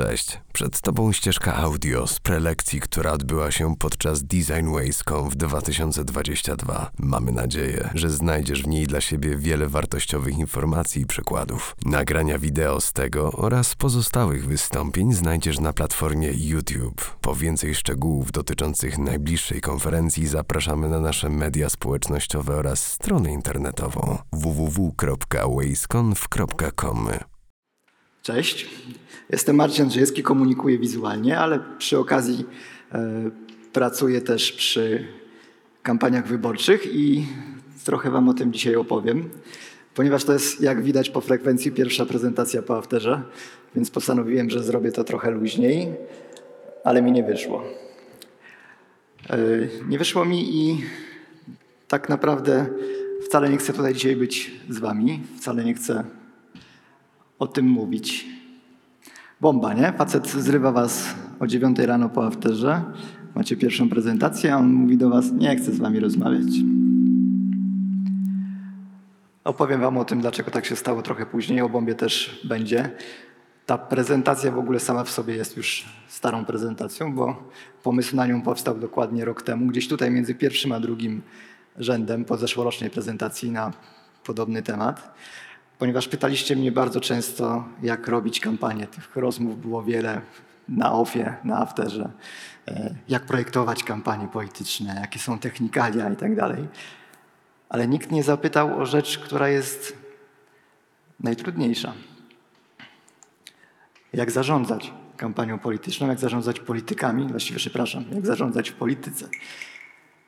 Cześć, przed Tobą ścieżka audio z prelekcji, która odbyła się podczas Design Ways.com w 2022. Mamy nadzieję, że znajdziesz w niej dla siebie wiele wartościowych informacji i przykładów. Nagrania wideo z tego oraz pozostałych wystąpień znajdziesz na platformie YouTube. Po więcej szczegółów dotyczących najbliższej konferencji zapraszamy na nasze media społecznościowe oraz stronę internetową www.waysconf.com. Cześć, jestem Marcin Andrzejewski, komunikuję wizualnie, ale przy okazji e, pracuję też przy kampaniach wyborczych i trochę Wam o tym dzisiaj opowiem, ponieważ to jest, jak widać po frekwencji, pierwsza prezentacja po afterze, więc postanowiłem, że zrobię to trochę luźniej, ale mi nie wyszło. E, nie wyszło mi i tak naprawdę wcale nie chcę tutaj dzisiaj być z Wami, wcale nie chcę o tym mówić. Bomba, nie? Facet zrywa was o 9 rano po afterze, macie pierwszą prezentację, a on mówi do was, nie chcę z wami rozmawiać. Opowiem wam o tym, dlaczego tak się stało trochę później, o bombie też będzie. Ta prezentacja w ogóle sama w sobie jest już starą prezentacją, bo pomysł na nią powstał dokładnie rok temu, gdzieś tutaj między pierwszym a drugim rzędem po zeszłorocznej prezentacji na podobny temat ponieważ pytaliście mnie bardzo często, jak robić kampanię. Tych rozmów było wiele na ofie, na afterze. E, jak projektować kampanie polityczne, jakie są technikalia i tak dalej. Ale nikt nie zapytał o rzecz, która jest najtrudniejsza. Jak zarządzać kampanią polityczną, jak zarządzać politykami, właściwie przepraszam, jak zarządzać w polityce.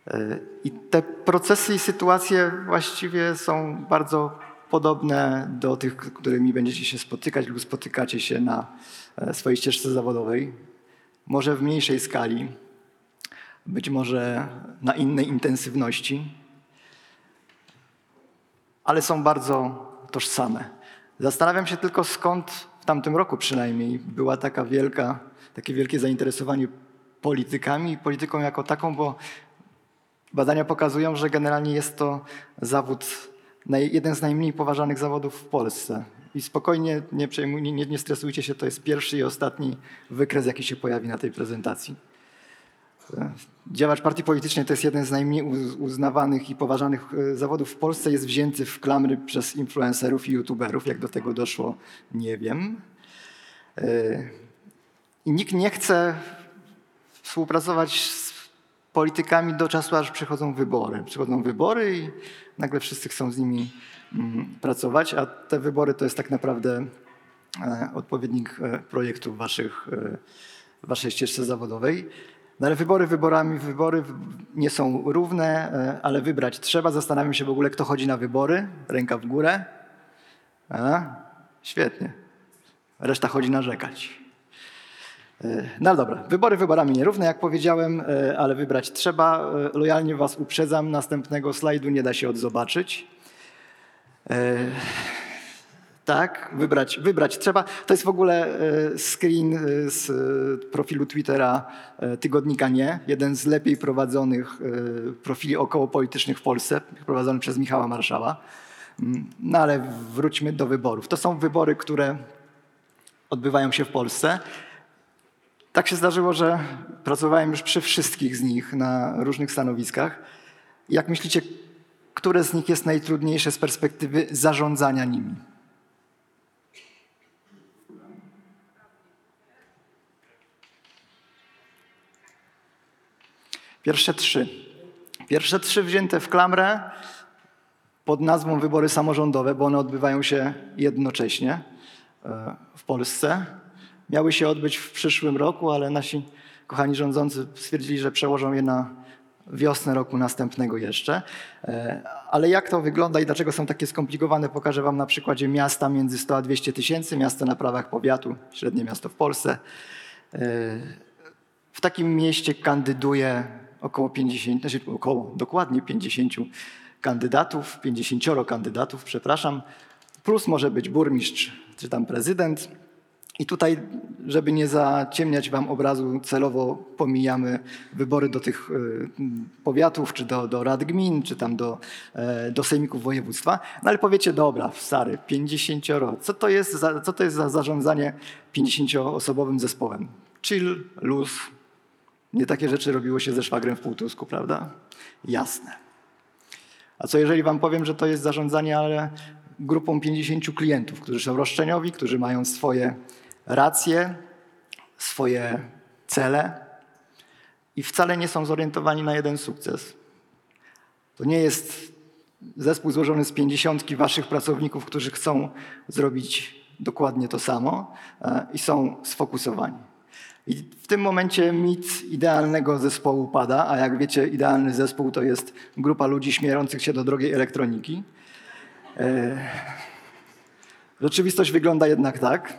E, I te procesy i sytuacje właściwie są bardzo podobne do tych, którymi będziecie się spotykać lub spotykacie się na e, swojej ścieżce zawodowej. Może w mniejszej skali, być może na innej intensywności, ale są bardzo tożsame. Zastanawiam się tylko skąd w tamtym roku przynajmniej była taka wielka, takie wielkie zainteresowanie politykami i polityką jako taką, bo badania pokazują, że generalnie jest to zawód jeden z najmniej poważanych zawodów w Polsce. I spokojnie, nie, przejmuj, nie, nie stresujcie się, to jest pierwszy i ostatni wykres, jaki się pojawi na tej prezentacji. Działacz partii politycznej to jest jeden z najmniej uznawanych i poważanych e, zawodów w Polsce. Jest wzięty w klamry przez influencerów i youtuberów. Jak do tego doszło, nie wiem. E, I nikt nie chce współpracować politykami do czasu, aż przychodzą wybory. Przychodzą wybory i nagle wszyscy chcą z nimi mm, pracować, a te wybory to jest tak naprawdę e, odpowiednik e, projektów waszych, e, waszej ścieżce zawodowej. No ale wybory wyborami, wybory nie są równe, ale wybrać trzeba. Zastanawiam się w ogóle, kto chodzi na wybory. Ręka w górę. A, świetnie. Reszta chodzi narzekać. No dobra, wybory wyborami nierówne, jak powiedziałem, e, ale wybrać trzeba. E, lojalnie Was uprzedzam, następnego slajdu nie da się odzobaczyć. E, tak, wybrać, wybrać trzeba. To jest w ogóle screen z profilu Twittera tygodnika Nie, jeden z lepiej prowadzonych profili okołopolitycznych w Polsce, prowadzony przez Michała Marszała. Mm, no ale wróćmy do wyborów. To są wybory, które odbywają się w Polsce. Tak się zdarzyło, że pracowałem już przy wszystkich z nich na różnych stanowiskach. Jak myślicie, które z nich jest najtrudniejsze z perspektywy zarządzania nimi? Pierwsze trzy. Pierwsze trzy wzięte w klamrę pod nazwą wybory samorządowe, bo one odbywają się jednocześnie e, w Polsce miały się odbyć w przyszłym roku, ale nasi kochani rządzący stwierdzili, że przełożą je na wiosnę roku następnego jeszcze. E, ale jak to wygląda i dlaczego są takie skomplikowane, pokażę Wam na przykładzie miasta między 100 a 200 tysięcy, miasto na prawach powiatu, średnie miasto w Polsce. E, w takim mieście kandyduje około 50, znaczy około, dokładnie 50 kandydatów, 50 kandydatów, przepraszam, plus może być burmistrz czy tam prezydent. I tutaj, żeby nie zaciemniać Wam obrazu, celowo pomijamy wybory do tych y, powiatów, czy do, do rad gmin, czy tam do, e, do sejmików województwa. No ale powiecie, dobra, stary, 50, co to jest za, co to jest za zarządzanie 50-osobowym zespołem? Chill, luz. Nie takie rzeczy robiło się ze szwagrem w półtusku, prawda? Jasne. A co jeżeli wam powiem, że to jest zarządzanie, ale grupą 50 klientów, którzy są roszczeniowi, którzy mają swoje racje, swoje cele i wcale nie są zorientowani na jeden sukces. To nie jest zespół złożony z 50 waszych pracowników, którzy chcą zrobić dokładnie to samo e, i są sfokusowani. I w tym momencie mit idealnego zespołu pada, a jak wiecie, idealny zespół to jest grupa ludzi śmierzących się do drogiej elektroniki. E, Rzeczywistość wygląda jednak tak.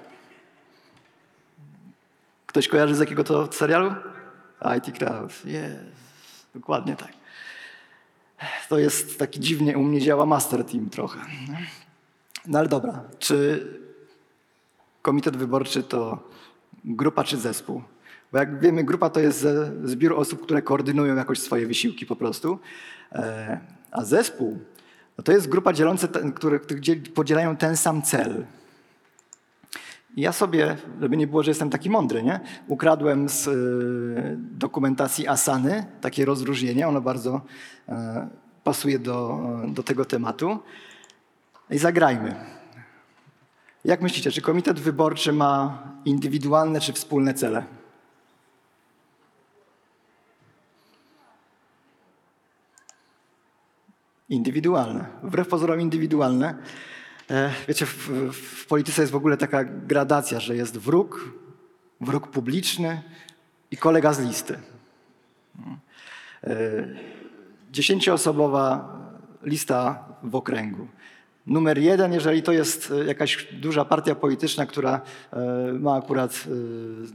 Ktoś kojarzy z jakiego to serialu? IT Crowd. Jest. Dokładnie tak. To jest taki dziwnie, u mnie działa master team trochę. No ale dobra, czy komitet wyborczy to grupa czy zespół? Bo jak wiemy, grupa to jest zbiór osób, które koordynują jakoś swoje wysiłki po prostu. E, A zespół no to jest grupa dzieląca, które, które dziel- podzielają ten sam cel. Ja sobie, żeby nie było, że jestem taki mądry, nie? ukradłem z y, dokumentacji Asany takie rozróżnienie. Ono bardzo e, pasuje do, do tego tematu. I zagrajmy. Jak myślicie, czy komitet wyborczy ma indywidualne czy wspólne cele? Indywidualne. Wbrew pozorom indywidualne. E, Wiecie, w, w polityce jest w ogóle taka gradacja, że jest wróg, wróg publiczny i kolega z listy. E, Dziesięcioosobowa lista w okręgu. Numer jeden, jeżeli to jest e, jakaś duża partia polityczna, która e, ma akurat e,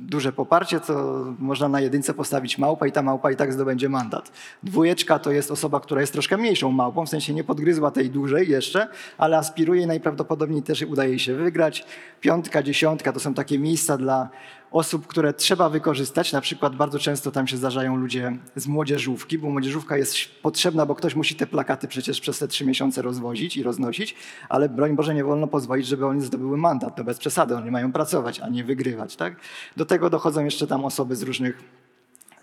duże poparcie, to można na jedynce postawić małpę i ta małpa i tak zdobędzie mandat. Dwójeczka to jest osoba, która jest troszkę mniejszą małpą, w sensie nie podgryzła tej dużej jeszcze, ale aspiruje i najprawdopodobniej też udaje jej się wygrać. Piątka, dziesiątka to są takie miejsca dla osób, które trzeba wykorzystać. Na przykład bardzo często tam się zdarzają ludzie z młodzieżówki, bo młodzieżówka jest potrzebna, bo ktoś musi te plakaty przecież przez te trzy miesiące rozwozić i roznosić, ale broń Boże nie wolno pozwolić, żeby oni zdobyły mandat. To bez przesady, oni mają pracować, a nie wygrywać. Tak? Do tego dochodzą jeszcze tam osoby z różnych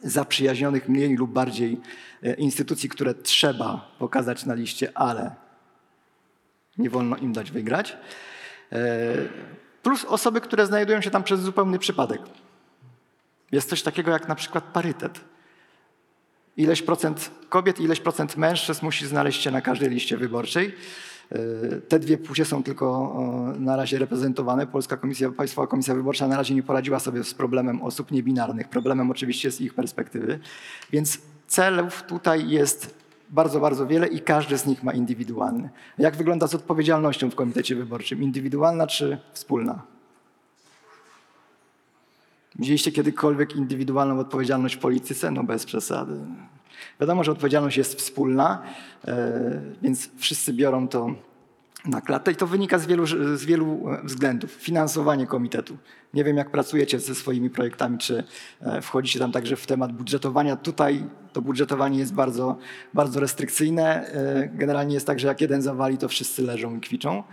zaprzyjaźnionych mniej lub bardziej e, instytucji, które trzeba pokazać na liście, ale nie wolno im dać wygrać. Plus osoby, które znajdują się tam przez zupełny przypadek. Jest coś takiego jak na przykład parytet. Ileś procent kobiet, ileś procent mężczyzn musi znaleźć się na każdej liście wyborczej. E, Te dwie płcie są tylko na razie reprezentowane. Polska Komisja, Państwowa Komisja Wyborcza na razie nie poradziła sobie z problemem osób niebinarnych. Problemem oczywiście z ich perspektywy. Więc celów tutaj jest bardzo, bardzo wiele i każdy z nich ma indywidualny. Jak wygląda z odpowiedzialnością w komitecie wyborczym? Indywidualna czy wspólna? Widzieliście kiedykolwiek indywidualną odpowiedzialność w polityce? No bez przesady. Wiadomo, że odpowiedzialność jest wspólna, e, więc wszyscy biorą to na klatę i to wynika z wielu, z wielu e, względów. Finansowanie komitetu. Nie wiem, jak pracujecie ze swoimi projektami, czy e, wchodzicie tam także w temat budżetowania. Tutaj to budżetowanie jest bardzo, bardzo restrykcyjne. E, Generalnie jest tak, że jak jeden zawali, to wszyscy leżą i kwiczą.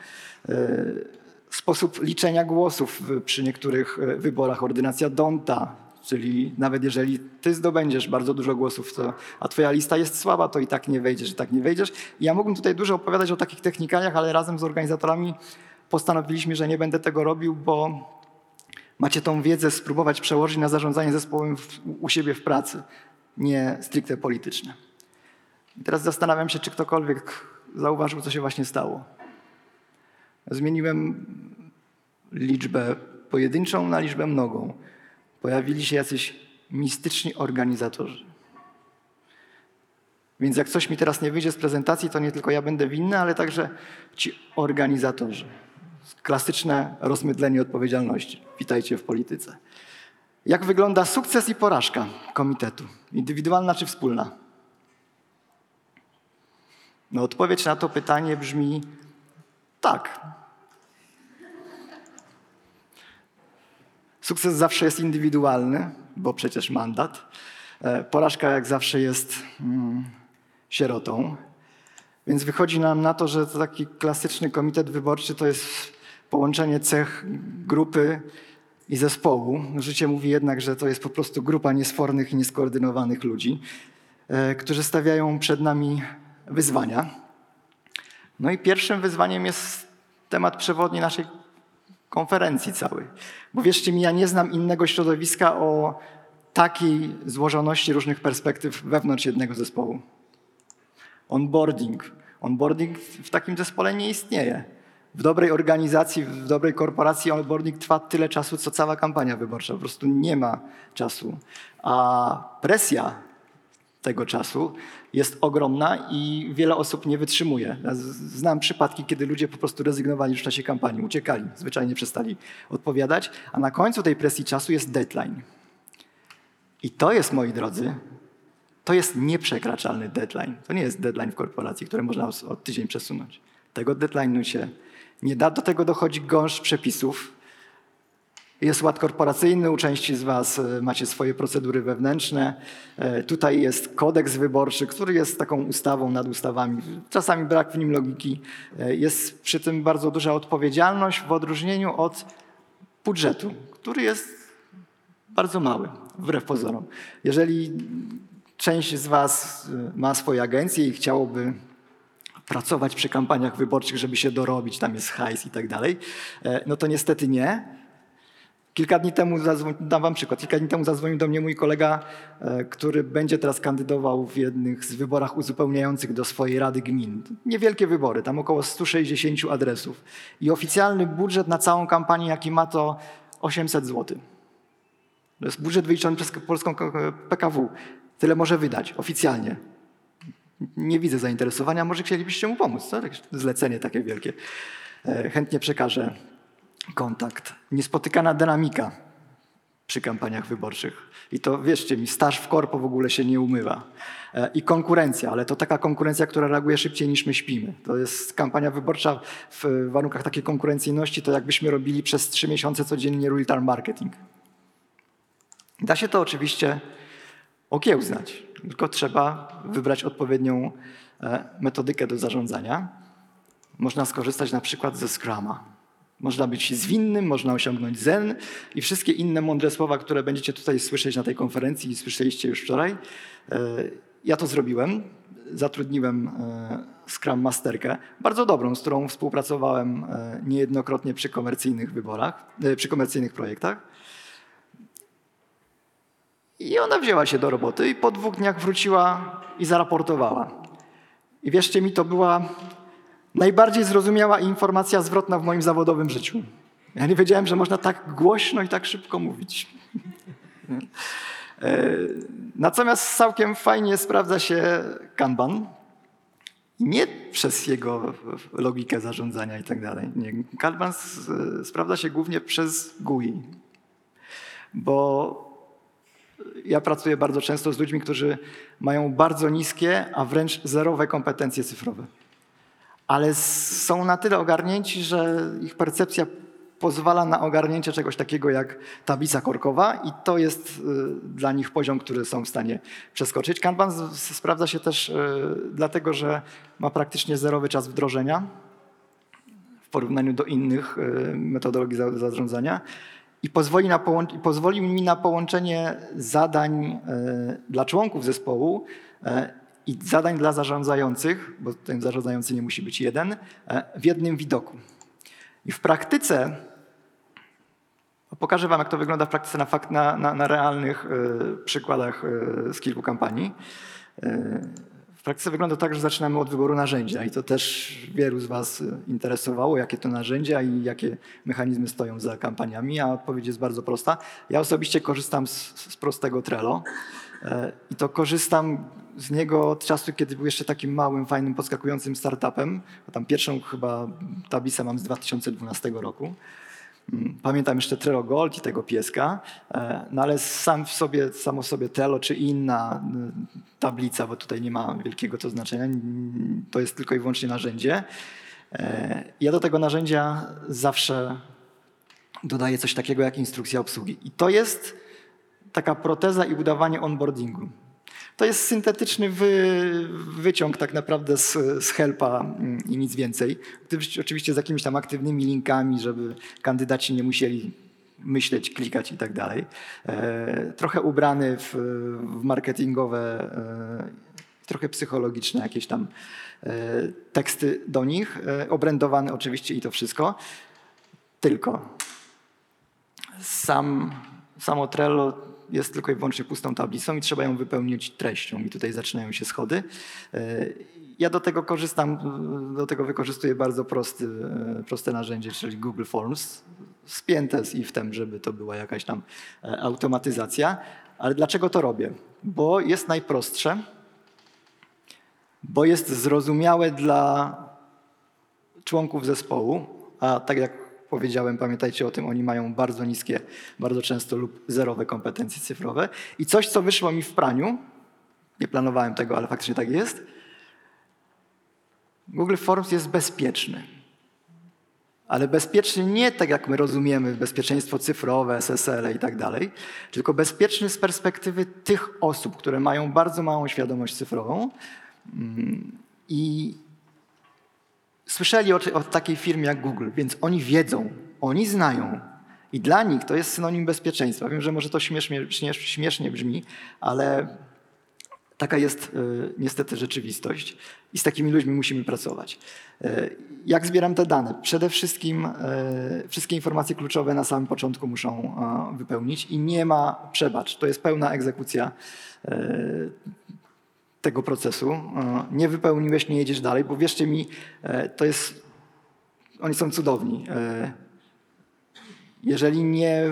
Sposób liczenia głosów przy niektórych wyborach, ordynacja Donta, czyli nawet jeżeli ty zdobędziesz bardzo dużo głosów, to, a twoja lista jest słaba, to i tak nie wejdziesz, i tak nie wejdziesz. Ja mógłbym tutaj dużo opowiadać o takich technikaliach, ale razem z organizatorami postanowiliśmy, że nie będę tego robił, bo macie tą wiedzę spróbować przełożyć na zarządzanie zespołem w, u siebie w pracy, nie stricte polityczne. I teraz zastanawiam się, czy ktokolwiek zauważył, co się właśnie stało. Zmieniłem liczbę pojedynczą na liczbę mnogą. Pojawili się jacyś mistyczni organizatorzy. Więc jak coś mi teraz nie wyjdzie z prezentacji, to nie tylko ja będę winny, ale także ci organizatorzy. Klasyczne rozmydlenie odpowiedzialności. Witajcie w polityce. Jak wygląda sukces i porażka komitetu? Indywidualna czy wspólna? No, odpowiedź na to pytanie brzmi tak. Sukces zawsze jest indywidualny, bo przecież mandat. E, Porażka jak zawsze jest mm, sierotą. Więc wychodzi nam na to, że to taki klasyczny komitet wyborczy to jest połączenie cech grupy i zespołu. Życie mówi jednak, że to jest po prostu grupa niesfornych i nieskoordynowanych ludzi, e, którzy stawiają przed nami wyzwania. No i pierwszym wyzwaniem jest temat przewodni naszej konferencji całej. Bo wierzcie mi, ja nie znam innego środowiska o takiej złożoności różnych perspektyw wewnątrz jednego zespołu. Onboarding. Onboarding w takim zespole nie istnieje. W dobrej organizacji, w dobrej korporacji onboarding trwa tyle czasu, co cała kampania wyborcza. Po prostu nie ma czasu. A presja tego czasu jest ogromna i wiele osób nie wytrzymuje. Znam przypadki, kiedy ludzie po prostu rezygnowali już w czasie kampanii, uciekali, zwyczajnie przestali odpowiadać, a na końcu tej presji czasu jest deadline. I to jest, moi drodzy, to jest nieprzekraczalny deadline. To nie jest deadline w korporacji, który można o tydzień przesunąć. Tego deadline'u się nie da. Do tego dochodzi gąszcz przepisów. Jest ład korporacyjny, u części z Was e, macie swoje procedury wewnętrzne. E, Tutaj jest kodeks wyborczy, który jest taką ustawą nad ustawami. Czasami brak w nim logiki. E, Jest przy tym bardzo duża odpowiedzialność w odróżnieniu od budżetu, który jest bardzo mały, wbrew pozorom. Jeżeli część z Was ma swoje agencje i chciałoby pracować przy kampaniach wyborczych, żeby się dorobić, tam jest hajs i tak dalej, no to niestety nie. Kilka dni temu, dam wam przykład, kilka dni temu zadzwonił do mnie mój kolega, e, który będzie teraz kandydował w jednych z wyborach uzupełniających do swojej Rady Gmin. Niewielkie wybory, tam około 160 adresów. I oficjalny budżet na całą kampanię, jaki ma, to 800 zł. To jest budżet wyliczony przez polską PKW. Tyle może wydać oficjalnie. Nie widzę zainteresowania, może chcielibyście mu pomóc. Zlecenie takie wielkie. E, Chętnie przekażę kontakt. Niespotykana dynamika przy kampaniach wyborczych. I to wierzcie mi, staż w korpo w ogóle się nie umywa. E, I konkurencja, ale to taka konkurencja, która reaguje szybciej niż my śpimy. To jest kampania wyborcza w warunkach takiej konkurencyjności, to jakbyśmy robili przez trzy miesiące codziennie real-time marketing. Da się to oczywiście okiełznać, tylko trzeba wybrać odpowiednią e, metodykę do zarządzania. Można skorzystać na przykład ze Scrama. Można być zwinnym, można osiągnąć zen i wszystkie inne mądre słowa, które będziecie tutaj słyszeć na tej konferencji i słyszeliście już wczoraj. E, Ja to zrobiłem. Zatrudniłem e, Scrum Masterkę, bardzo dobrą, z którą współpracowałem e, niejednokrotnie przy komercyjnych wyborach, przy komercyjnych projektach. I ona wzięła się do roboty i po dwóch dniach wróciła i zaraportowała. I wierzcie mi, to była najbardziej zrozumiała informacja zwrotna w moim zawodowym życiu. Ja nie wiedziałem, że można tak głośno i tak szybko mówić. E, Natomiast całkiem fajnie sprawdza się Kanban. Nie przez jego logikę zarządzania i tak dalej. Kanban s- sprawdza się głównie przez GUI. Bo ja pracuję bardzo często z ludźmi, którzy mają bardzo niskie, a wręcz zerowe kompetencje cyfrowe. Ale są na tyle ogarnięci, że ich percepcja pozwala na ogarnięcie czegoś takiego jak tablica korkowa i to jest y, dla nich poziom, który są w stanie przeskoczyć. Kanban sprawdza się też y, dlatego, że ma praktycznie zerowy czas wdrożenia w porównaniu do innych y, metodologii za- zarządzania i pozwoli, na i pozwoli mi na połączenie zadań dla członków zespołu i zadań dla zarządzających, bo ten zarządzający nie musi być jeden, y, w jednym widoku. I w praktyce, pokażę Wam, jak to wygląda w praktyce na, fakt, na, na, na realnych y, przykładach y, z kilku kampanii. Y, w praktyce wygląda tak, że zaczynamy od wyboru narzędzia i to też wielu z Was interesowało, jakie to narzędzia i jakie mechanizmy stoją za kampaniami, a odpowiedź jest bardzo prosta. Ja osobiście korzystam z, z prostego Trello e, i to korzystam z niego od czasu, kiedy był jeszcze takim małym, fajnym, podskakującym startupem. Tam pierwszą chyba tablicę mam z 2012 roku. Mm, Pamiętam jeszcze Trello Gold i tego pieska, e, no ale sam w sobie, samo w sobie Trello czy inna y, tablica, bo tutaj nie ma wielkiego to znaczenia, to jest tylko i wyłącznie narzędzie. E, Ja do tego narzędzia zawsze dodaje coś takiego jak instrukcja obsługi. I to jest taka proteza i udawanie onboardingu. To jest syntetyczny wy, wyciąg tak naprawdę z, z helpa mm, i nic więcej. Oczywiście- z jakimiś tam aktywnymi linkami, żeby kandydaci nie musieli myśleć, klikać i tak dalej. E, trochę ubrany w, w marketingowe, e, trochę psychologiczne jakieś tam e, teksty do nich, obrędowane oczywiście i to wszystko. Tylko sam, samo Trello jest tylko i wyłącznie pustą tablicą i trzeba ją wypełnić treścią. I tutaj zaczynają się schody. E, Ja do tego korzystam, do tego wykorzystuję bardzo prosty, e, proste narzędzie, czyli Google Forms, spięte z iftem, żeby to była jakaś tam e, automatyzacja. Ale dlaczego to robię? Bo jest najprostsze, bo jest zrozumiałe dla członków zespołu, a tak jak powiedziałem, pamiętajcie o tym, oni mają bardzo niskie, bardzo często lub zerowe kompetencje cyfrowe. I coś, co wyszło mi w praniu, nie planowałem tego, ale faktycznie tak jest, Google Forms jest bezpieczny. Ale bezpieczny nie tak, jak my rozumiemy bezpieczeństwo cyfrowe, SSL i tak dalej, tylko bezpieczny z perspektywy tych osób, które mają bardzo małą świadomość cyfrową mm, i słyszeli o, o takiej firmie jak Google, więc oni wiedzą, oni znają. I dla nich to jest synonim bezpieczeństwa. Wiem, że może to śmiesznie, śmiesz, śmiesznie brzmi, ale taka jest y, niestety rzeczywistość i z takimi ludźmi musimy pracować. Y, jak zbieram te dane? Przede wszystkim y, wszystkie informacje kluczowe na samym początku muszą wypełnić i nie ma przebacz. To jest pełna egzekucja tego procesu. E, Nie wypełniłeś, nie jedziesz dalej, bo wierzcie mi, e, to jest. Oni są cudowni. E, Jeżeli nie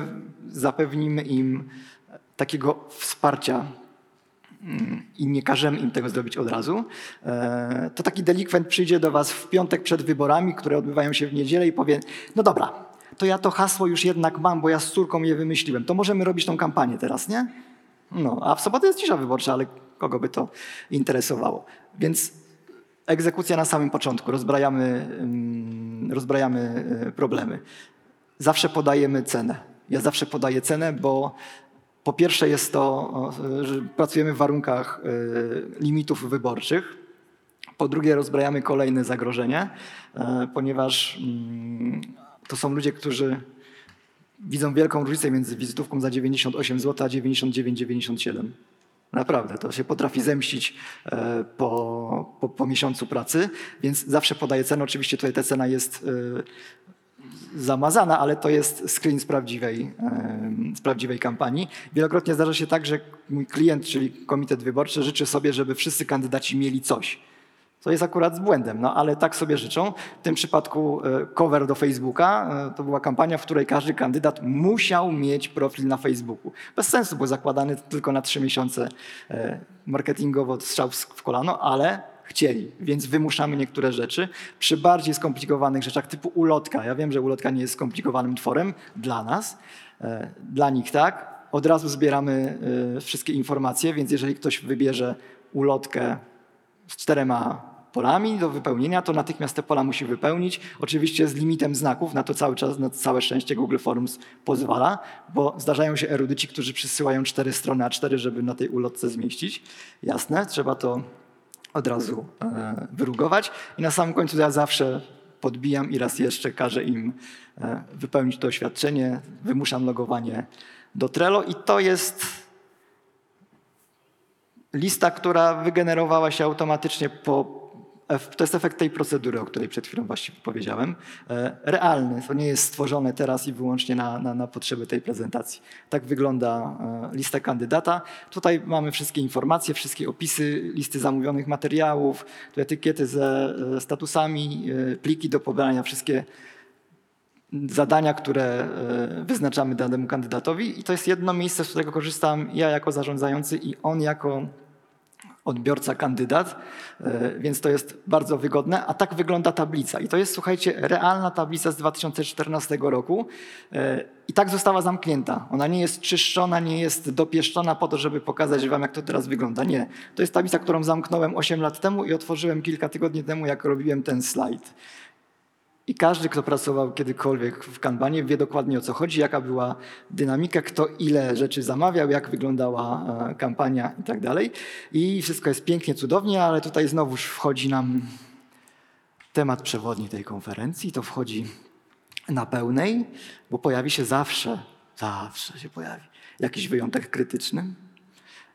zapewnimy im takiego wsparcia mm, i nie każemy im tego zrobić od razu, to taki delikwent przyjdzie do Was w piątek przed wyborami, które odbywają się w niedzielę i powie: No dobra, to ja to hasło już jednak mam, bo ja z córką je wymyśliłem. To możemy robić tą kampanię teraz, nie? No, a w sobotę jest cisza wyborcza, ale kogo by to interesowało? Więc egzekucja na samym początku, rozbrajamy, ym, rozbrajamy y, problemy. Zawsze podajemy cenę. Ja zawsze podaję cenę, bo po pierwsze jest to, o, że pracujemy w warunkach y, limitów wyborczych. Po drugie, rozbrajamy kolejne zagrożenie, e, ponieważ mm, to są ludzie, którzy widzą wielką różnicę między wizytówką za 98 zł a 99,97. Naprawdę, to się potrafi zemścić e, po, po, po miesiącu pracy, więc zawsze podaję cenę. Oczywiście tutaj ta cena jest e, zamazana, ale to jest screen z prawdziwej, e, z prawdziwej kampanii. Wielokrotnie zdarza się tak, że mój klient, czyli komitet wyborczy, życzy sobie, żeby wszyscy kandydaci mieli coś. Co jest akurat z błędem, no ale tak sobie życzą. W tym przypadku e, cover do Facebooka e, to była kampania, w której każdy kandydat musiał mieć profil na Facebooku. Bez sensu, bo zakładany tylko na trzy miesiące e, marketingowo strzał w kolano, ale chcieli, więc wymuszamy niektóre rzeczy. Przy bardziej skomplikowanych rzeczach typu ulotka, ja wiem, że ulotka nie jest skomplikowanym tworem dla nas, dla nich tak, od razu zbieramy wszystkie informacje, więc jeżeli ktoś wybierze ulotkę z czterema polami do wypełnienia, to natychmiast te pola musi wypełnić. Oczywiście z limitem znaków, na to cały czas, na całe szczęście Google Forms pozwala, bo zdarzają się erudyci, którzy przysyłają cztery strony A4, żeby na tej ulotce zmieścić. Jasne, trzeba to od razu e, wyrugować. I na samym końcu ja zawsze podbijam i raz jeszcze każę im e, wypełnić to oświadczenie, wymuszam logowanie do Trello i to jest lista, która wygenerowała się automatycznie po. To jest efekt tej procedury, o której przed chwilą właściwie powiedziałem. E, Realny, to nie jest stworzone teraz i wyłącznie na, na, na potrzeby tej prezentacji. Tak wygląda e, lista kandydata. Tutaj mamy wszystkie informacje, wszystkie opisy, listy zamówionych materiałów, etykiety ze e, statusami, pliki do pobrania, wszystkie zadania, które wyznaczamy danemu kandydatowi i to jest jedno miejsce, z którego korzystam ja jako zarządzający i on jako odbiorca kandydat, e, więc to jest bardzo wygodne. A tak wygląda tablica. I to jest, słuchajcie, realna tablica z 2014 roku e, i tak została zamknięta. Ona nie jest czyszczona, nie jest dopieszczona po to, żeby pokazać wam, jak to teraz wygląda. Nie. To jest tablica, którą zamknąłem 8 lat temu i otworzyłem kilka tygodni temu, jak robiłem ten slajd. I każdy, kto pracował kiedykolwiek w Kanbanie, wie dokładnie o co chodzi, jaka była dynamika, kto ile rzeczy zamawiał, jak wyglądała e, kampania i tak dalej. I wszystko jest pięknie, cudownie, ale tutaj znowuż wchodzi nam temat przewodni tej konferencji. To wchodzi na pełnej, bo pojawi się zawsze, zawsze się pojawi jakiś wyjątek krytyczny.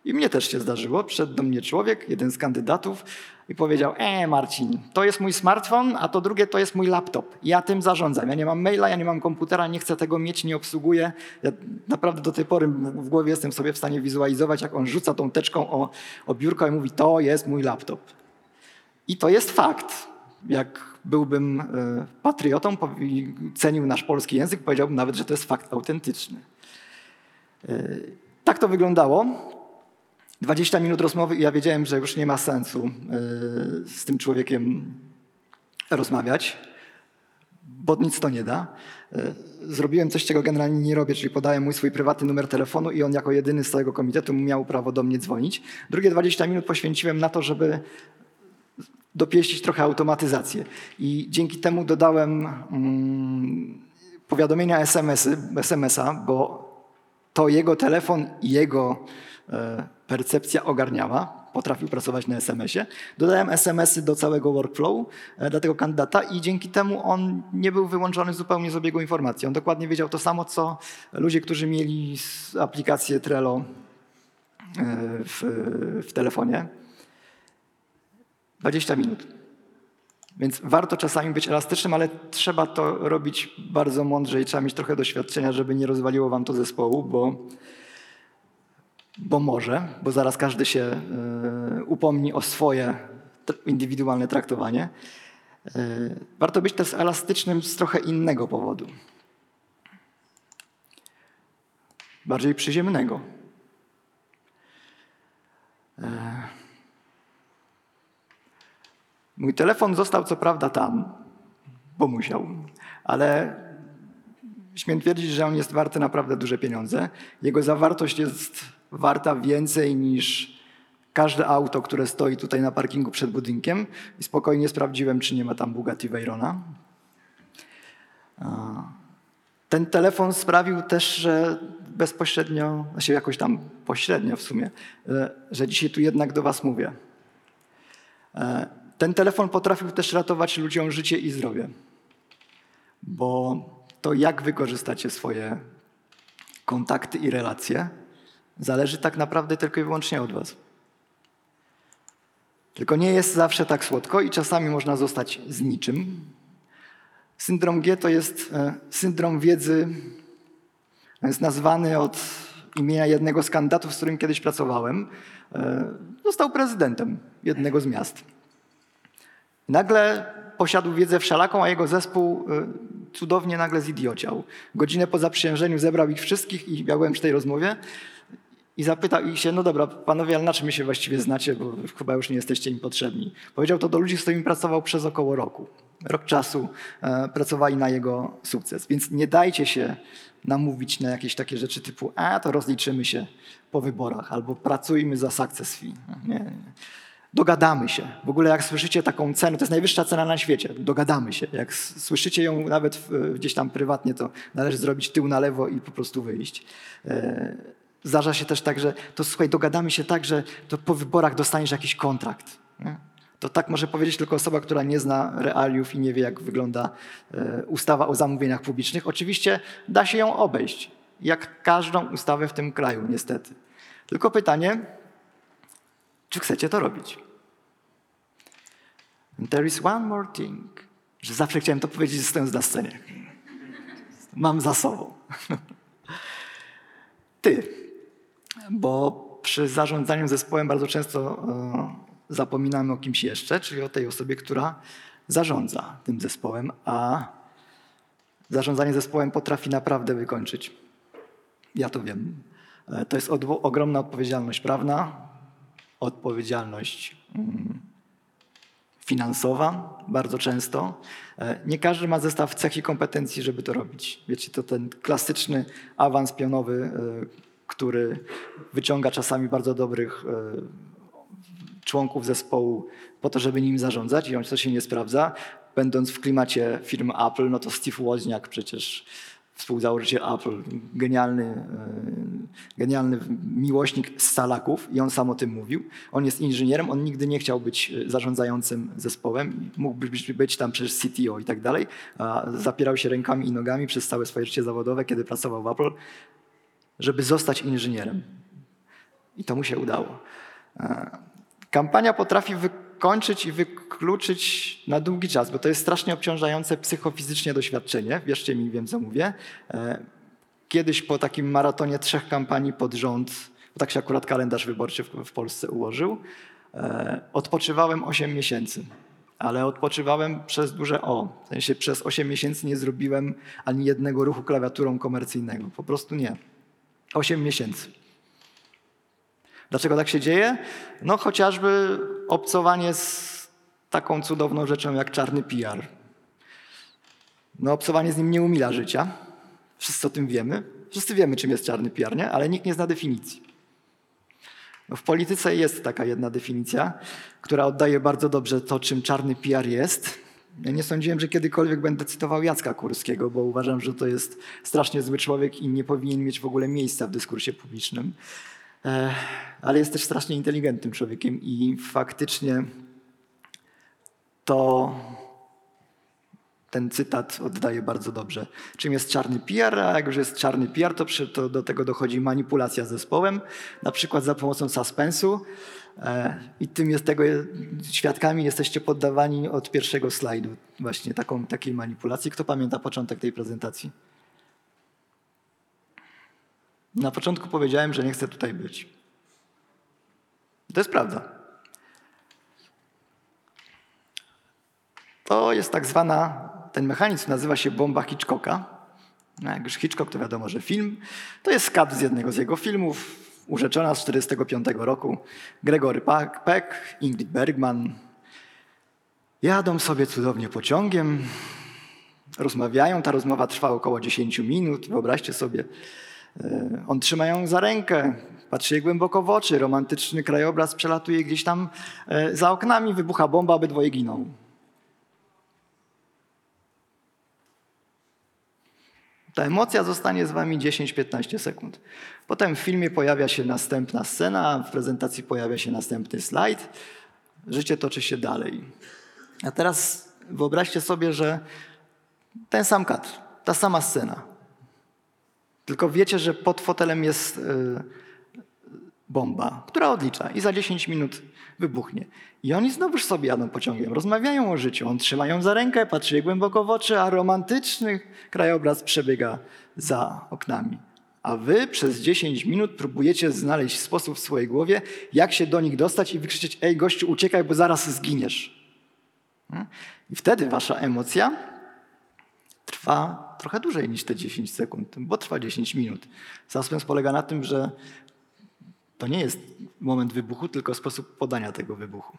I mnie też się zdarzyło. Przyszedł do mnie człowiek, jeden z kandydatów i powiedział, e Marcin, to jest mój smartfon, a to drugie to jest mój laptop. Ja tym zarządzam. Ja nie mam maila, ja nie mam komputera, nie chcę tego mieć, nie obsługuję. Ja naprawdę do tej pory w głowie jestem sobie w stanie wizualizować, jak on rzuca tą teczką o, o biurko i mówi, to jest mój laptop. I to jest fakt. Jak byłbym e, patriotą, cenił nasz polski język, powiedziałbym nawet, że to jest fakt autentyczny. E, Tak to wyglądało. 20 minut rozmowy i ja wiedziałem, że już nie ma sensu e, z tym człowiekiem rozmawiać, bo nic to nie da. E, Zrobiłem coś, czego generalnie nie robię, czyli podałem mój swój prywatny numer telefonu i on jako jedyny z całego komitetu miał prawo do mnie dzwonić. Drugie 20 minut poświęciłem na to, żeby dopieścić trochę automatyzację. I dzięki temu dodałem mm, powiadomienia SMS-y, SMS-a, bo to jego telefon i jego percepcja ogarniała. Potrafił pracować na SMS-ie. Dodałem SMS-y do całego workflow e, dla tego kandydata i dzięki temu on nie był wyłączony zupełnie z obiegu informacji. On dokładnie wiedział to samo, co ludzie, którzy mieli aplikację Trello e, w, w telefonie. 20 minut. Więc warto czasami być elastycznym, ale trzeba to robić bardzo mądrze i trzeba mieć trochę doświadczenia, żeby nie rozwaliło wam to zespołu, bo, bo może, bo zaraz każdy się e, upomni o swoje indywidualne traktowanie. E, warto być też elastycznym z trochę innego powodu. Bardziej przyziemnego. Mój telefon został co prawda tam, bo musiał, ale śmiem twierdzić, że on jest warty naprawdę duże pieniądze. Jego zawartość jest warta więcej niż każde auto, które stoi tutaj na parkingu przed budynkiem. I spokojnie sprawdziłem, czy nie ma tam Bugatti Veyrona. Ten telefon sprawił też, że bezpośrednio, znaczy jakoś tam pośrednio w sumie, że dzisiaj tu jednak do Was mówię. E, Ten telefon potrafił też ratować ludziom życie i zdrowie, bo to jak wykorzystacie swoje kontakty i relacje zależy tak naprawdę tylko i wyłącznie od Was. Tylko nie jest zawsze tak słodko i czasami można zostać z niczym. Syndrom G to jest e, syndrom wiedzy, jest nazwany od imienia jednego z kandydatów, z którym kiedyś pracowałem. E, Został prezydentem jednego z miast. Nagle posiadł wiedzę wszelaką, a jego zespół cudownie nagle zidiociał. Godzinę po zaprzysiężeniu zebrał ich wszystkich i ja byłem przy tej rozmowie i zapytał ich się, no dobra, panowie, ale na czym się właściwie znacie, bo chyba już nie jesteście im potrzebni. Powiedział to do ludzi, z którymi pracował przez około roku. Rok czasu e, pracowali na jego sukces. Więc nie dajcie się namówić na jakieś takie rzeczy typu, a to rozliczymy się po wyborach, albo pracujmy za success fee. Nie, nie. Dogadamy się. W ogóle jak słyszycie taką cenę, to jest najwyższa cena na świecie. Dogadamy się. Jak słyszycie ją nawet gdzieś tam prywatnie, to należy zrobić tył na lewo i po prostu wyjść. Zdarza się też tak, że to słuchaj, dogadamy się tak, że to po wyborach dostaniesz jakiś kontrakt. Nie? To tak może powiedzieć tylko osoba, która nie zna realiów i nie wie, jak wygląda e, ustawa o zamówieniach publicznych. Oczywiście da się ją obejść, jak każdą ustawę w tym kraju, niestety. Tylko pytanie, czy chcecie to robić? And there is one more thing, że zawsze chciałem to powiedzieć stojąc na scenie. Mam za sobą. Ty, bo przy zarządzaniu zespołem bardzo często e, zapominamy o kimś jeszcze, czyli o tej osobie, która zarządza tym zespołem, a zarządzanie zespołem potrafi naprawdę wykończyć. Ja to wiem. E, To jest ogromna odpowiedzialność prawna, odpowiedzialność mm, finansowa bardzo często. E, Nie każdy ma zestaw cech i kompetencji, żeby to robić. Wiecie, to ten klasyczny awans pionowy, który wyciąga czasami bardzo dobrych e, członków zespołu po to, żeby nim zarządzać i on to się nie sprawdza. będąc w klimacie firmy Apple, no to Steve Wozniak przecież współzałożyciel Apple, genialny, e, genialny miłośnik stalaków i on sam o tym mówił. On jest inżynierem, on nigdy nie chciał być e, zarządzającym zespołem, mógłby być, tam przecież CTO i tak dalej, zapierał się rękami i nogami przez całe swoje życie zawodowe, kiedy pracował w Apple, żeby zostać inżynierem. I to mu się udało. E, Kampania potrafi wykończyć i wykluczyć na długi czas, bo to jest strasznie obciążające psychofizycznie doświadczenie. Wierzcie mi, wiem co mówię. E, Kiedyś po takim maratonie trzech kampanii pod rząd, bo tak się akurat kalendarz wyborczy w, Polsce ułożył, e, odpoczywałem 8 miesięcy. Ale odpoczywałem przez duże O. W sensie przez 8 miesięcy nie zrobiłem ani jednego ruchu klawiaturą komercyjnego. Po prostu nie. 8 miesięcy. Dlaczego tak się dzieje? No chociażby obcowanie z taką cudowną rzeczą jak czarny PR. No obcowanie z nim nie umila życia. Wszyscy o tym wiemy. Wszyscy wiemy, czym jest czarny PR, nie? ale nikt nie zna definicji. No w polityce jest taka jedna definicja, która oddaje bardzo dobrze to, czym czarny PR jest. Ja nie sądziłem, że kiedykolwiek będę cytował Jacka Kurskiego, bo uważam, że to jest strasznie zły człowiek i nie powinien mieć w ogóle miejsca w dyskursie publicznym. E, ale jest też strasznie inteligentnym człowiekiem i faktycznie to ten cytat oddaje bardzo dobrze. Czym jest czarny PR, a jak już jest czarny PR, to, przy, to do tego dochodzi manipulacja zespołem, na przykład za pomocą suspensu. E, I tym jest tego świadkami jesteście poddawani od pierwszego slajdu właśnie taką, takiej manipulacji. Kto pamięta początek tej prezentacji? Na początku powiedziałem, że nie chcę tutaj być. To jest prawda. To jest tak zwana, ten mechanizm nazywa się bomba Hitchcocka. No jak już Hitchcock to wiadomo, że film. To jest kadr z jednego z jego filmów, urzeczona z 1945 roku. Gregory Peck, Ingrid Bergman. Jadą sobie cudownie pociągiem, rozmawiają. Ta rozmowa trwa około 10 minut. Wyobraźcie sobie, E, On trzyma ją za rękę, patrzy jej głęboko w oczy, romantyczny krajobraz przelatuje gdzieś tam e, za oknami, wybucha bomba, obydwoje giną. Ta emocja zostanie z wami 10-15 sekund. Potem w filmie pojawia się następna scena, w prezentacji pojawia się następny slajd. Życie toczy się dalej. A teraz wyobraźcie sobie, że ten sam kadr, ta sama scena, tylko wiecie, że pod fotelem jest y, bomba, która odlicza i za 10 minut wybuchnie. I oni znowuż sobie jadą pociągiem, rozmawiają o życiu. On trzyma ją za rękę, patrzy jej głęboko w oczy, a romantyczny krajobraz przebiega za oknami. A wy przez 10 minut próbujecie znaleźć sposób w swojej głowie, jak się do nich dostać i wykrzyczeć: Ej, gościu, uciekaj, bo zaraz zginiesz. Hmm? I wtedy wasza emocja trwa trochę dłużej niż te 10 sekund, bo trwa 10 minut. Suspens polega na tym, że to nie jest moment wybuchu, tylko sposób podania tego wybuchu.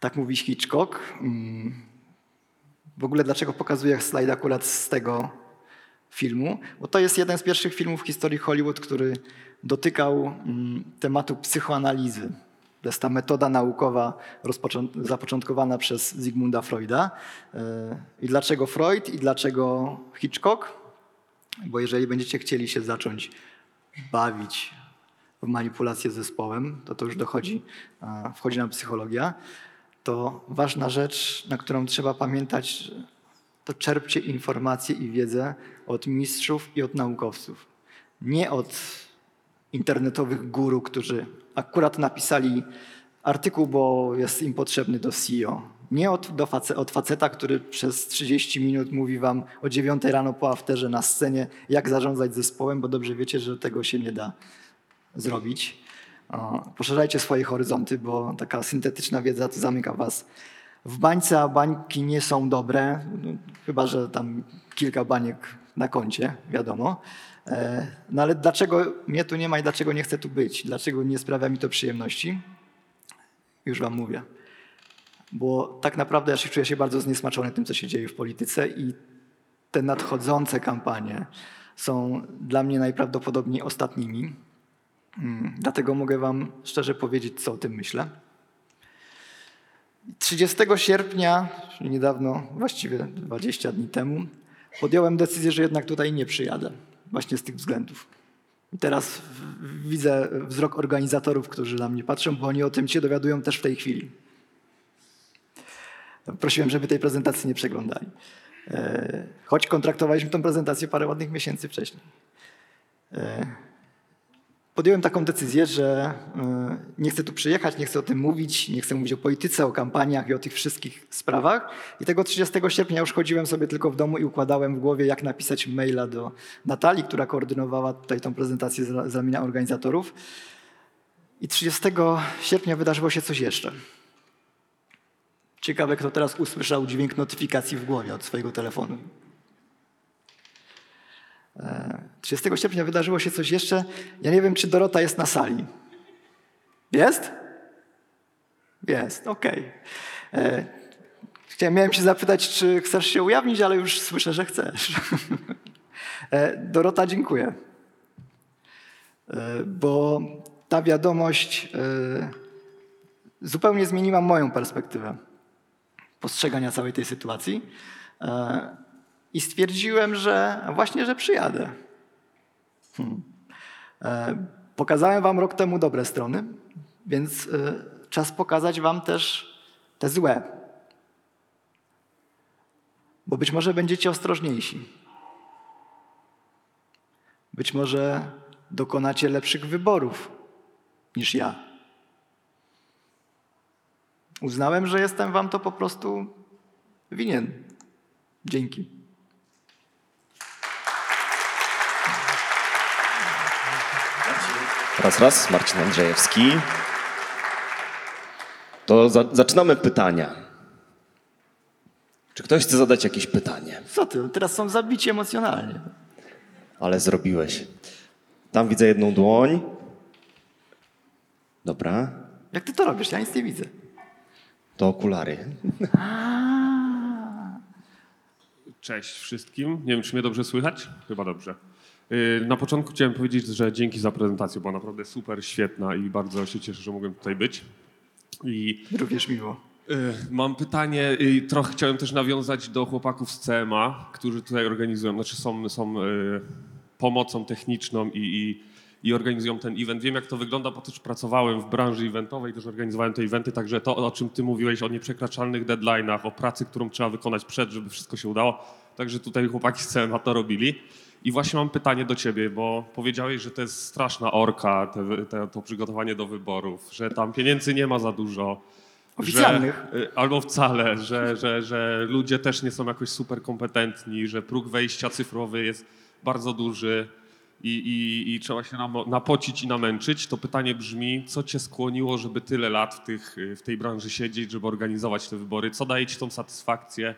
Tak mówi Hitchcock. Mm. W ogóle dlaczego pokazuję slajd akurat z tego filmu? Bo to jest jeden z pierwszych filmów w historii Hollywood, który dotykał mm, tematu psychoanalizy. To jest ta metoda naukowa zapoczątkowana przez Zygmunda Freuda. E, I dlaczego Freud i dlaczego Hitchcock? Bo jeżeli będziecie chcieli się zacząć bawić w manipulację zespołem, to to już dochodzi, wchodzi nam psychologia, to ważna rzecz, na którą trzeba pamiętać, to czerpcie informacje i wiedzę od mistrzów i od naukowców. Nie od internetowych guru, którzy akurat napisali artykuł, bo jest im potrzebny do CEO. Nie od, do face, od faceta, który przez 30 minut mówi wam o 9 rano po afterze na scenie, jak zarządzać zespołem, bo dobrze wiecie, że tego się nie da zrobić. Poszerzajcie swoje horyzonty, bo taka syntetyczna wiedza to zamyka was w bańce, a bańki nie są dobre, no, chyba że tam kilka baniek na koncie, wiadomo. E, no ale dlaczego mnie tu nie ma i dlaczego nie chcę tu być? Dlaczego nie sprawia mi to przyjemności? Już wam mówię. Bo tak naprawdę ja się czuję się bardzo zniesmaczony tym, co się dzieje w polityce i te nadchodzące kampanie są dla mnie najprawdopodobniej ostatnimi. Hmm, dlatego mogę wam szczerze powiedzieć, co o tym myślę. 30 sierpnia, czyli niedawno, właściwie 20 dni temu, podjąłem decyzję, że jednak tutaj nie przyjadę. Właśnie z tych względów. I teraz widzę wzrok organizatorów, którzy na mnie patrzą, bo oni o tym się dowiadują też w tej chwili. Prosiłem, żeby tej prezentacji nie przeglądali. E, Choć kontraktowaliśmy tę prezentację parę ładnych miesięcy wcześniej. Podjąłem taką decyzję, że e, nie chcę tu przyjechać, nie chcę o tym mówić, nie chcę mówić o polityce, o kampaniach i o tych wszystkich sprawach. I tego 30 sierpnia już chodziłem sobie tylko w domu i układałem w głowie, jak napisać maila do Natalii, która koordynowała tutaj tą prezentację z ramienia organizatorów. I 30 sierpnia wydarzyło się coś jeszcze. Ciekawe, kto teraz usłyszał dźwięk notyfikacji w głowie od swojego telefonu. E, 30 sierpnia wydarzyło się coś jeszcze. Ja nie wiem, czy Dorota jest na sali. Jest? Jest, okej. E, Chciałem, miałem się zapytać, czy chcesz się ujawnić, ale już słyszę, że chcesz. E, Dorota, dziękuję. E, Bo ta wiadomość e, zupełnie zmieniła moją perspektywę postrzegania całej tej sytuacji. E, I stwierdziłem, że właśnie, że przyjadę. Hmm. E, Pokazałem wam rok temu dobre strony, więc e, czas pokazać wam też te złe. Bo być może będziecie ostrożniejsi. Być może dokonacie lepszych wyborów niż ja. Uznałem, że jestem wam to po prostu winien. Dzięki. Raz, raz, Marcin Andrzejewski. To za, zaczynamy pytania. Czy ktoś chce zadać jakieś pytanie? Co ty? Teraz są zabici emocjonalnie. Ale zrobiłeś. Tam widzę jedną dłoń. Dobra, Jak ty to robisz? Ja nic nie widzę. to okulary. Cześć wszystkim. Nie wiem, czy mnie dobrze słychać? Chyba dobrze. Yy, Na początku chciałem powiedzieć, że dzięki za prezentację, była naprawdę super, świetna i bardzo się cieszę, że mogłem tutaj być. I Również miło. yy, mam pytanie, yy, trochę chciałem też nawiązać do chłopaków z CMA, którzy tutaj organizują, znaczy są, są pomocą techniczną i, i, i organizują ten event. Wiem, jak to wygląda, bo też pracowałem w branży eventowej, też organizowałem te eventy, także to, o czym ty mówiłeś, o nieprzekraczalnych deadline'ach, o pracy, którą trzeba wykonać przed, żeby wszystko się udało, także tutaj chłopaki z CMA to robili. I właśnie mam pytanie do ciebie, bo powiedziałeś, że to jest straszna orka, te, te, to przygotowanie do wyborów, że tam pieniędzy nie ma za dużo. Oficjalnych. Że, y, albo wcale, że, że, że ludzie też nie są jakoś super kompetentni, że próg wejścia cyfrowy jest bardzo duży i, i, i trzeba się napocić i namęczyć. To pytanie brzmi, co cię skłoniło, żeby tyle lat w, tych, w tej branży siedzieć, żeby organizować te wybory? Co daje ci tą satysfakcję,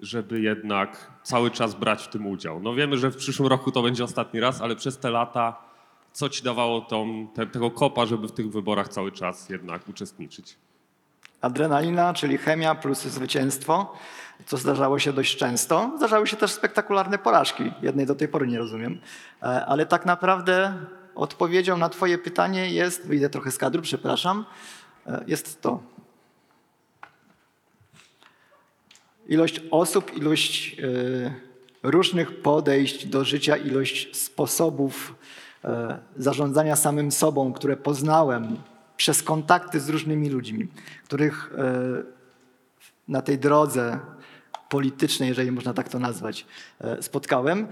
żeby jednak cały czas brać w tym udział? No wiemy, że w przyszłym roku to będzie ostatni raz, ale przez te lata co ci dawało tą, te, tego kopa, żeby w tych wyborach cały czas jednak uczestniczyć? Adrenalina, czyli chemia plus zwycięstwo, co zdarzało się dość często. Zdarzały się też spektakularne porażki. Jednej do tej pory nie rozumiem. E, Ale tak naprawdę odpowiedzią na Twoje pytanie jest, wyjdę trochę z kadru, przepraszam, e, jest to. Ilość osób, ilość e, różnych podejść do życia, ilość sposobów e, zarządzania samym sobą, które poznałem przez kontakty z różnymi ludźmi, których e, na tej drodze politycznej, jeżeli można tak to nazwać, spotkałem,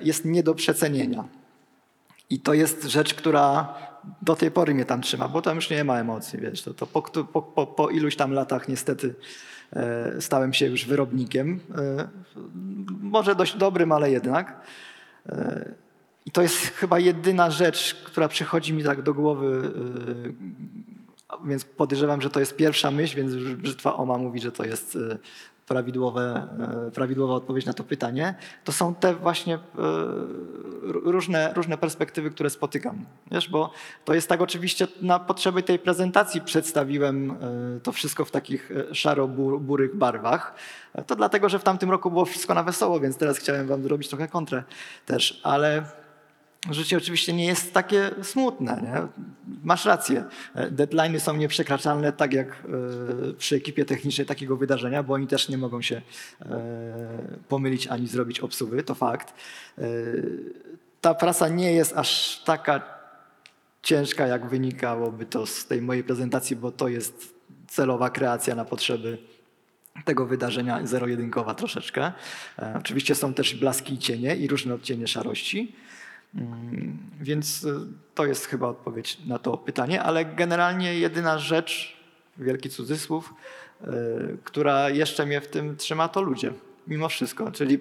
jest nie do przecenienia. I to jest rzecz, która do tej pory mnie tam trzyma, bo tam już nie ma emocji, wiesz, to, to po, po, po, po iluś tam latach niestety stałem się już wyrobnikiem, e, może dość dobrym, ale jednak. E, I to jest chyba jedyna rzecz, która przychodzi mi tak do głowy, e, więc podejrzewam, że to jest pierwsza myśl, więc brzytwa Oma mówi, że to jest e, prawidłowe, e, prawidłowa odpowiedź na to pytanie. To są te właśnie e, różne, różne perspektywy, które spotykam. Wiesz, bo to jest tak oczywiście na potrzeby tej prezentacji przedstawiłem e, to wszystko w takich szaro-burych barwach. To dlatego, że w tamtym roku było wszystko na wesoło, więc teraz chciałem wam zrobić trochę kontrę też, ale życie oczywiście nie jest takie smutne. Nie? masz rację. E, Deadlines są nieprzekraczalne, tak jak e, przy ekipie technicznej takiego wydarzenia, bo oni też nie mogą się e, pomylić ani zrobić obsuwy, to fakt. Ta praca nie jest aż taka ciężka, jak wynikałoby to z tej mojej prezentacji, bo to jest celowa kreacja na potrzeby tego wydarzenia zero-jedynkowa troszeczkę. Oczywiście są też blaski i cienie i różne odcienie szarości. Mm, Więc e, to jest chyba odpowiedź na to pytanie, ale generalnie jedyna rzecz, wielki cudzysłów, e, która jeszcze mnie w tym trzyma, to ludzie, mimo wszystko. Czyli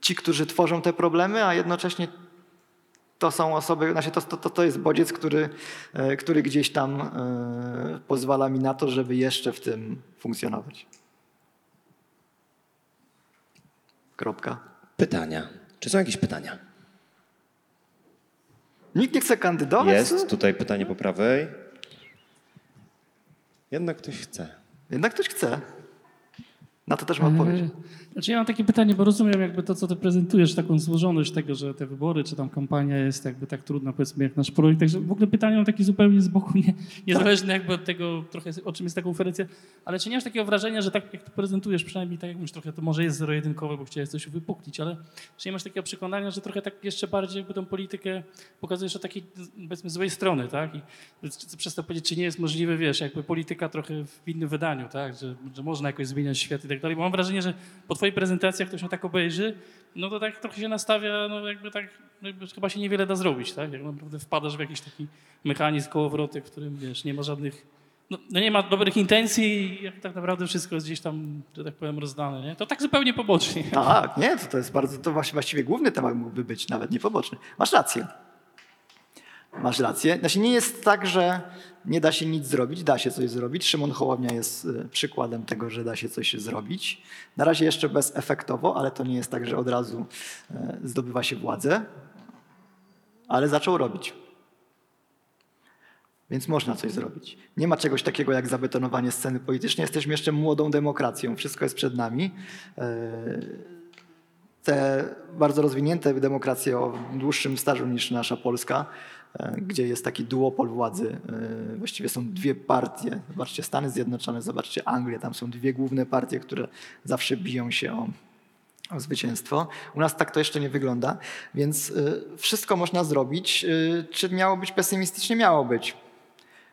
ci, którzy tworzą te problemy, a jednocześnie to są osoby, znaczy to, to, to jest bodziec, który, e, który gdzieś tam pozwala mi na to, żeby jeszcze w tym funkcjonować. Kropka. Pytania. Czy są jakieś pytania? Nikt nie chce kandydować? Jest tutaj pytanie po prawej. Jednak ktoś chce. Jednak ktoś chce. Na to też mam odpowiedź. Eee, Znaczy ja mam takie pytanie, bo rozumiem jakby to, co ty prezentujesz, taką złożoność tego, że te wybory, czy tam kampania jest jakby tak trudna, powiedzmy, jak nasz projekt. Także w ogóle pytanie mam takie zupełnie z boku, nie, niezależne jakby od tego, trochę o czym jest ta konferencja, ale czy nie masz takiego wrażenia, że tak jak to prezentujesz, przynajmniej tak jak mówisz, trochę to może jest zero-jedynkowe, bo chciałeś coś uwypuklić, ale czy nie masz takiego przekonania, że trochę tak jeszcze bardziej jakby tą politykę pokazujesz od takiej, powiedzmy, złej strony, tak? I chcę przez to powiedzieć, czy nie jest możliwe, wiesz, jakby polityka trochę w innym wydaniu, tak? Że, że można jakoś zmieniać świat i tak dalej. Bo mam wrażenie, że po twojej prezentacji, jak ktoś ją tak obejrzy, no to tak trochę się nastawia, no jakby tak, jakby chyba się niewiele da zrobić, tak? Jak naprawdę wpadasz w jakiś taki mechanizm kołowroty, w którym, wiesz, nie ma żadnych, no, no nie ma dobrych intencji jak tak naprawdę wszystko jest gdzieś tam, że tak powiem, rozdane, nie? To tak zupełnie pobocznie. Tak, nie, to, to jest bardzo, to właści- właściwie główny temat mógłby być, nawet nie poboczny. Masz rację. Masz rację. Znaczy nie jest tak, że nie da się nic zrobić, da się coś zrobić. Szymon Hołownia jest y, przykładem tego, że da się coś zrobić. Na razie jeszcze bezefektowo, ale to nie jest tak, że od razu y, zdobywa się władzę, ale zaczął robić. Więc można coś zrobić. Nie ma czegoś takiego jak zabetonowanie sceny politycznej. Jesteśmy jeszcze młodą demokracją. Wszystko jest przed nami. E, Te bardzo rozwinięte demokracje o dłuższym stażu niż nasza Polska, gdzie jest taki duopol władzy. e, Właściwie są dwie partie. Zobaczcie Stany Zjednoczone, zobaczcie Anglię. Tam są dwie główne partie, które zawsze biją się o, o zwycięstwo. U nas tak to jeszcze nie wygląda, więc y, wszystko można zrobić. Czy miało być pesymistycznie? Miało być.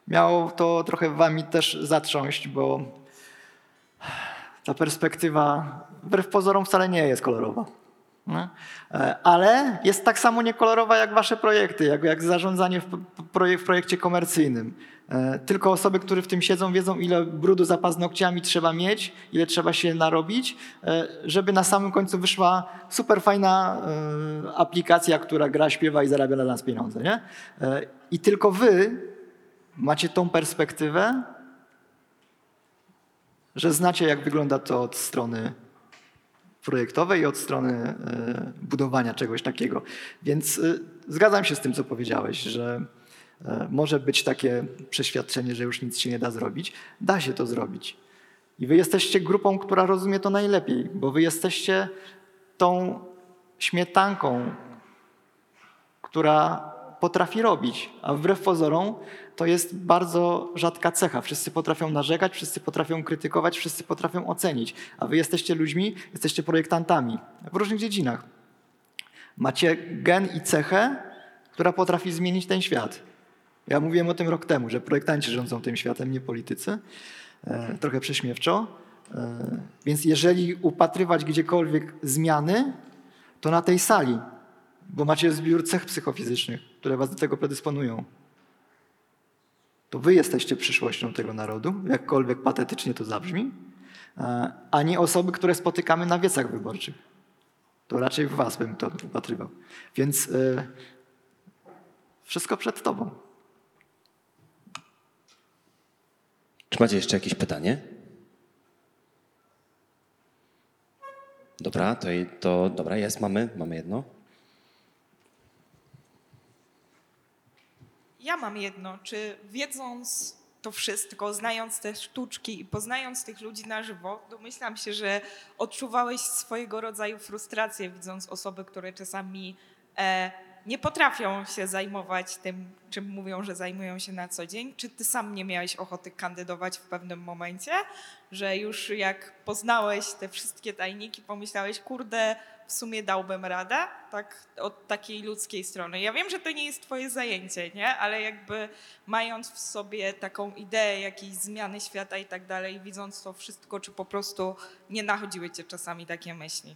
Miało to trochę wami też zatrząść, bo ta perspektywa wbrew pozorom wcale nie jest kolorowa. Nie? E, Ale jest tak samo niekolorowa jak wasze projekty, jak, jak zarządzanie w, w projekcie komercyjnym. E, Tylko osoby, które w tym siedzą, wiedzą, ile brudu za paznokciami trzeba mieć, ile trzeba się narobić, e, żeby na samym końcu wyszła super fajna aplikacja, która gra, śpiewa i zarabia dla nas pieniądze. Nie? I tylko wy macie tą perspektywę, że znacie, jak wygląda to od strony projektowej i od strony e, budowania czegoś takiego. Więc e, zgadzam się z tym, co powiedziałeś, że e, może być takie przeświadczenie, że już nic się nie da zrobić. Da się to zrobić. I wy jesteście grupą, która rozumie to najlepiej, bo wy jesteście tą śmietanką, która potrafi robić, a wbrew pozorom to jest bardzo rzadka cecha. Wszyscy potrafią narzekać, wszyscy potrafią krytykować, wszyscy potrafią ocenić, a wy jesteście ludźmi, jesteście projektantami w różnych dziedzinach. Macie gen i cechę, która potrafi zmienić ten świat. Ja mówiłem o tym rok temu, że projektanci rządzą tym światem, nie politycy. E, trochę prześmiewczo. E, więc jeżeli upatrywać gdziekolwiek zmiany, to na tej sali, bo macie zbiór cech psychofizycznych, które was do tego predysponują. To wy jesteście przyszłością tego narodu, jakkolwiek patetycznie to zabrzmi, e, a nie osoby, które spotykamy na wiecach wyborczych. To raczej w was bym to upatrywał. Więc e, wszystko przed tobą. Czy macie jeszcze jakieś pytanie? Dobra, to, to dobra, jest, mamy, mamy jedno. Ja mam jedno. Czy wiedząc to wszystko, znając te sztuczki i poznając tych ludzi na żywo, domyślam się, że odczuwałeś swojego rodzaju frustrację, widząc osoby, które czasami e, nie potrafią się zajmować tym, czym mówią, że zajmują się na co dzień. Czy ty sam nie miałeś ochoty kandydować w pewnym momencie, że już jak poznałeś te wszystkie tajniki, pomyślałeś, kurde, w sumie dałbym radę, tak od takiej ludzkiej strony. Ja wiem, że to nie jest twoje zajęcie, nie? Ale jakby mając w sobie taką ideę jakiejś zmiany świata i tak dalej, widząc to wszystko, czy po prostu nie nachodziły cię czasami takie myśli?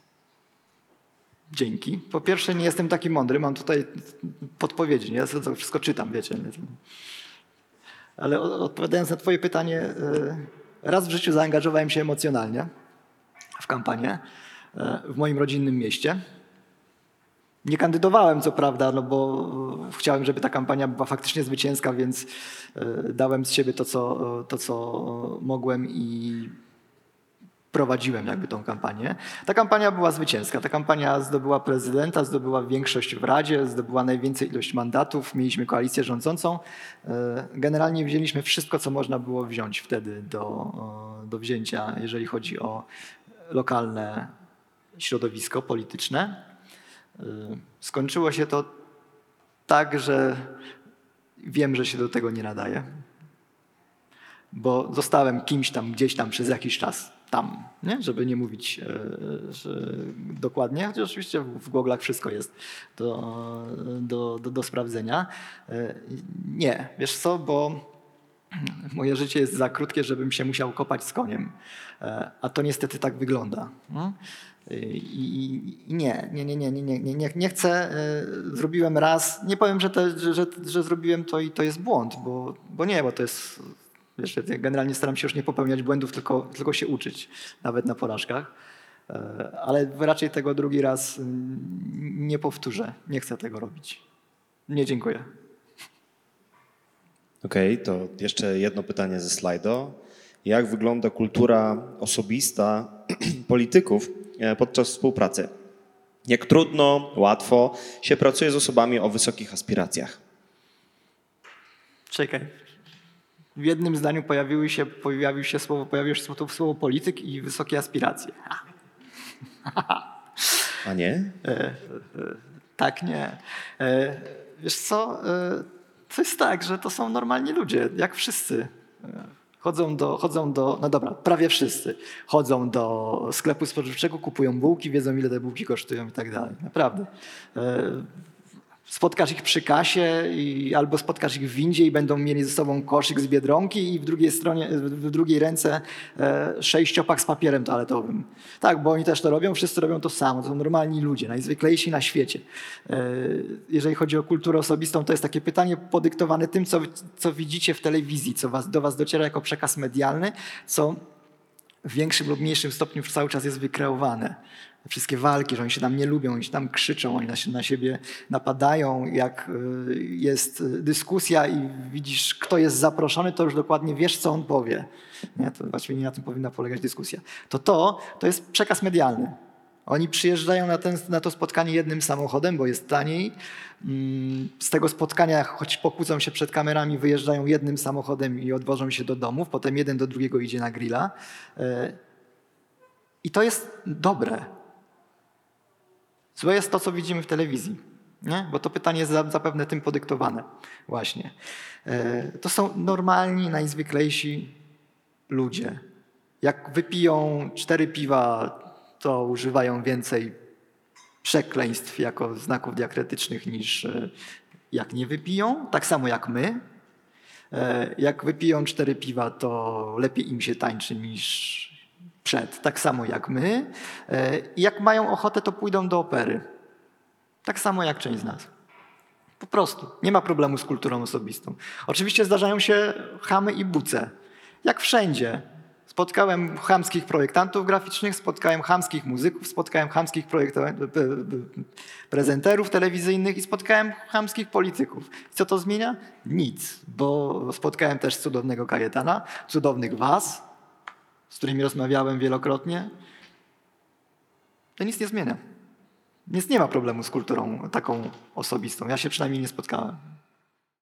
Dzięki. Po pierwsze, nie jestem taki mądry, mam tutaj podpowiedzi, nie? Ja to wszystko czytam, wiecie. Ale odpowiadając na Twoje pytanie, y, raz w życiu zaangażowałem się emocjonalnie w kampanię w moim rodzinnym mieście. Nie kandydowałem, co prawda, no bo y, chciałem, żeby ta kampania była faktycznie zwycięska, więc y, dałem z siebie to, co, to, co mogłem i prowadziłem jakby tą kampanię. Ta kampania była zwycięska. Ta kampania zdobyła prezydenta, zdobyła większość w Radzie, zdobyła najwięcej ilość mandatów, mieliśmy koalicję rządzącą. E, Generalnie wzięliśmy wszystko, co można było wziąć wtedy do, e, do wzięcia, jeżeli chodzi o lokalne środowisko polityczne. E, Skończyło się to tak, że wiem, że się do tego nie nadaje bo zostałem kimś tam gdzieś tam przez jakiś czas tam, nie? żeby nie mówić e, dokładnie, chociaż oczywiście w, w Google'ach wszystko jest do, do, do, do sprawdzenia. E, Nie, wiesz co, bo moje życie jest za krótkie, żebym się musiał kopać z koniem, E, a to niestety tak wygląda. no. I, i, nie, nie, nie, nie, nie, nie, nie, nie, chcę. e, Zrobiłem raz, nie powiem, że, to, że, że, zrobiłem to i to jest błąd, bo, bo nie, bo to jest Wiesz, ja generalnie staram się już nie popełniać błędów, tylko, tylko się uczyć, nawet na porażkach. E, Ale raczej tego drugi raz nie powtórzę. Nie chcę tego robić. Nie dziękuję. Okej, to jeszcze jedno pytanie ze slajdo. Jak wygląda kultura osobista polityków podczas współpracy? Jak trudno, łatwo się pracuje z osobami o wysokich aspiracjach? Czekaj. W jednym zdaniu pojawiły się, pojawił się słowo, pojawiło się słowo, słowo polityk i wysokie aspiracje. A nie? Tak, nie. E, Wiesz co, e, to jest tak, że to są normalni ludzie, jak wszyscy. E, Chodzą do, chodzą do, no dobra, prawie wszyscy. Chodzą do sklepu spożywczego, kupują bułki, wiedzą ile te bułki kosztują i tak dalej. Naprawdę. Spotkasz ich przy kasie i, albo spotkasz ich w windzie i będą mieli ze sobą koszyk z Biedronki i w drugiej, stronie, w drugiej ręce e, sześciopak z papierem toaletowym. Tak, bo oni też to robią, wszyscy robią to samo. To są normalni ludzie, najzwyklejsi na świecie. E, jeżeli chodzi o kulturę osobistą, to jest takie pytanie podyktowane tym, co, co widzicie w telewizji, co was, do was dociera jako przekaz medialny, co w większym lub mniejszym stopniu cały czas jest wykreowane. Wszystkie walki, że oni się tam nie lubią, oni się tam krzyczą, oni na, na siebie napadają. Jak y, jest dyskusja i widzisz, kto jest zaproszony, to już dokładnie wiesz, co on powie. Nie? To właściwie nie na tym powinna polegać dyskusja. To to, to jest przekaz medialny. Oni przyjeżdżają na, ten, na to spotkanie jednym samochodem, bo jest taniej. Mm, Z tego spotkania, choć pokłócą się przed kamerami, wyjeżdżają jednym samochodem i odwożą się do domów. Potem jeden do drugiego idzie na grilla. E, I to jest dobre. Złe jest to, co widzimy w telewizji. Nie? Bo to pytanie jest za- zapewne tym podyktowane. Właśnie. E, To są normalni, najzwyklejsi ludzie. Jak wypiją cztery piwa, to używają więcej przekleństw jako znaków diakrytycznych niż e, jak nie wypiją. Tak samo jak my. E, Jak wypiją cztery piwa, to lepiej im się tańczy niż przed. Tak samo jak my. E, jak mają ochotę, to pójdą do opery. Tak samo jak część z nas. Po prostu. Nie ma problemu z kulturą osobistą. Oczywiście zdarzają się chamy i buce. Jak wszędzie. Spotkałem chamskich projektantów graficznych, spotkałem chamskich muzyków, spotkałem chamskich p- p- prezenterów telewizyjnych i spotkałem chamskich polityków. Co to zmienia? Nic, bo spotkałem też cudownego Kajetana, cudownych was, z którymi rozmawiałem wielokrotnie. To nic nie zmienia. Więc nie ma problemu z kulturą taką osobistą. Ja się przynajmniej nie spotkałem.